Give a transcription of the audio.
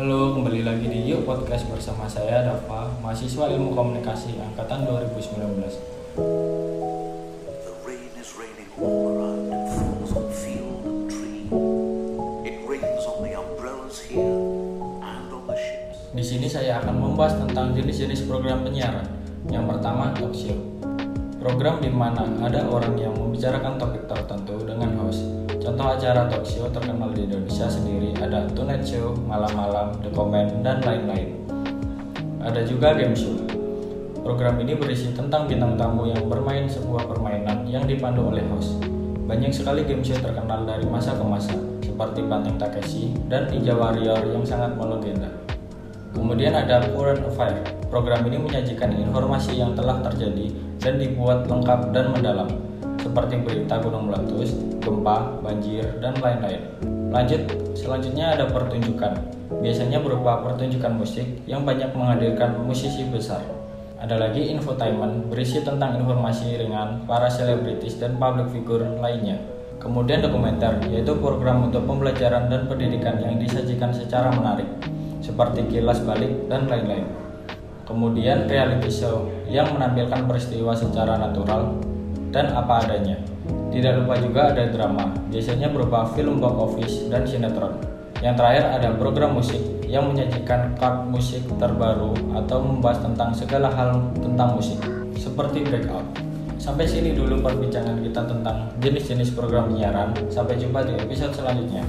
Halo, kembali lagi di Yuk Podcast bersama saya Dava, mahasiswa Ilmu Komunikasi angkatan 2019. The rain is raining all around and falls on field and tree. It rains on the umbrellas here and on the ships. Di sini saya akan membahas tentang jenis-jenis program penyiaran. Yang pertama, talk show. Program di mana ada orang yang membicarakan topik tertentu. Contoh acara talk show terkenal di Indonesia sendiri ada Tonight Show, Malam-Malam, The Comment, dan lain-lain. Ada juga game show. Program ini berisi tentang bintang tamu yang bermain sebuah permainan yang dipandu oleh host. Banyak sekali game show terkenal dari masa ke masa, seperti Banteng Takeshi dan Ninja Warrior yang sangat melegenda. Kemudian ada Current Affair. Program ini menyajikan informasi yang telah terjadi dan dibuat lengkap dan mendalam, seperti berita gunung meletus, gempa, banjir, dan lain-lain. Lanjut, selanjutnya ada pertunjukan. Biasanya berupa pertunjukan musik yang banyak menghadirkan musisi besar. Ada lagi infotainment berisi tentang informasi ringan para selebritis dan public figure lainnya. Kemudian dokumenter, yaitu program untuk pembelajaran dan pendidikan yang disajikan secara menarik, seperti kilas balik dan lain-lain. Kemudian reality show yang menampilkan peristiwa secara natural dan apa adanya. Tidak lupa juga ada drama, biasanya berupa film box office dan sinetron. Yang terakhir ada program musik yang menyajikan chart musik terbaru atau membahas tentang segala hal tentang musik, seperti breakout. Sampai sini dulu perbincangan kita tentang jenis-jenis program penyiaran. Sampai jumpa di episode selanjutnya.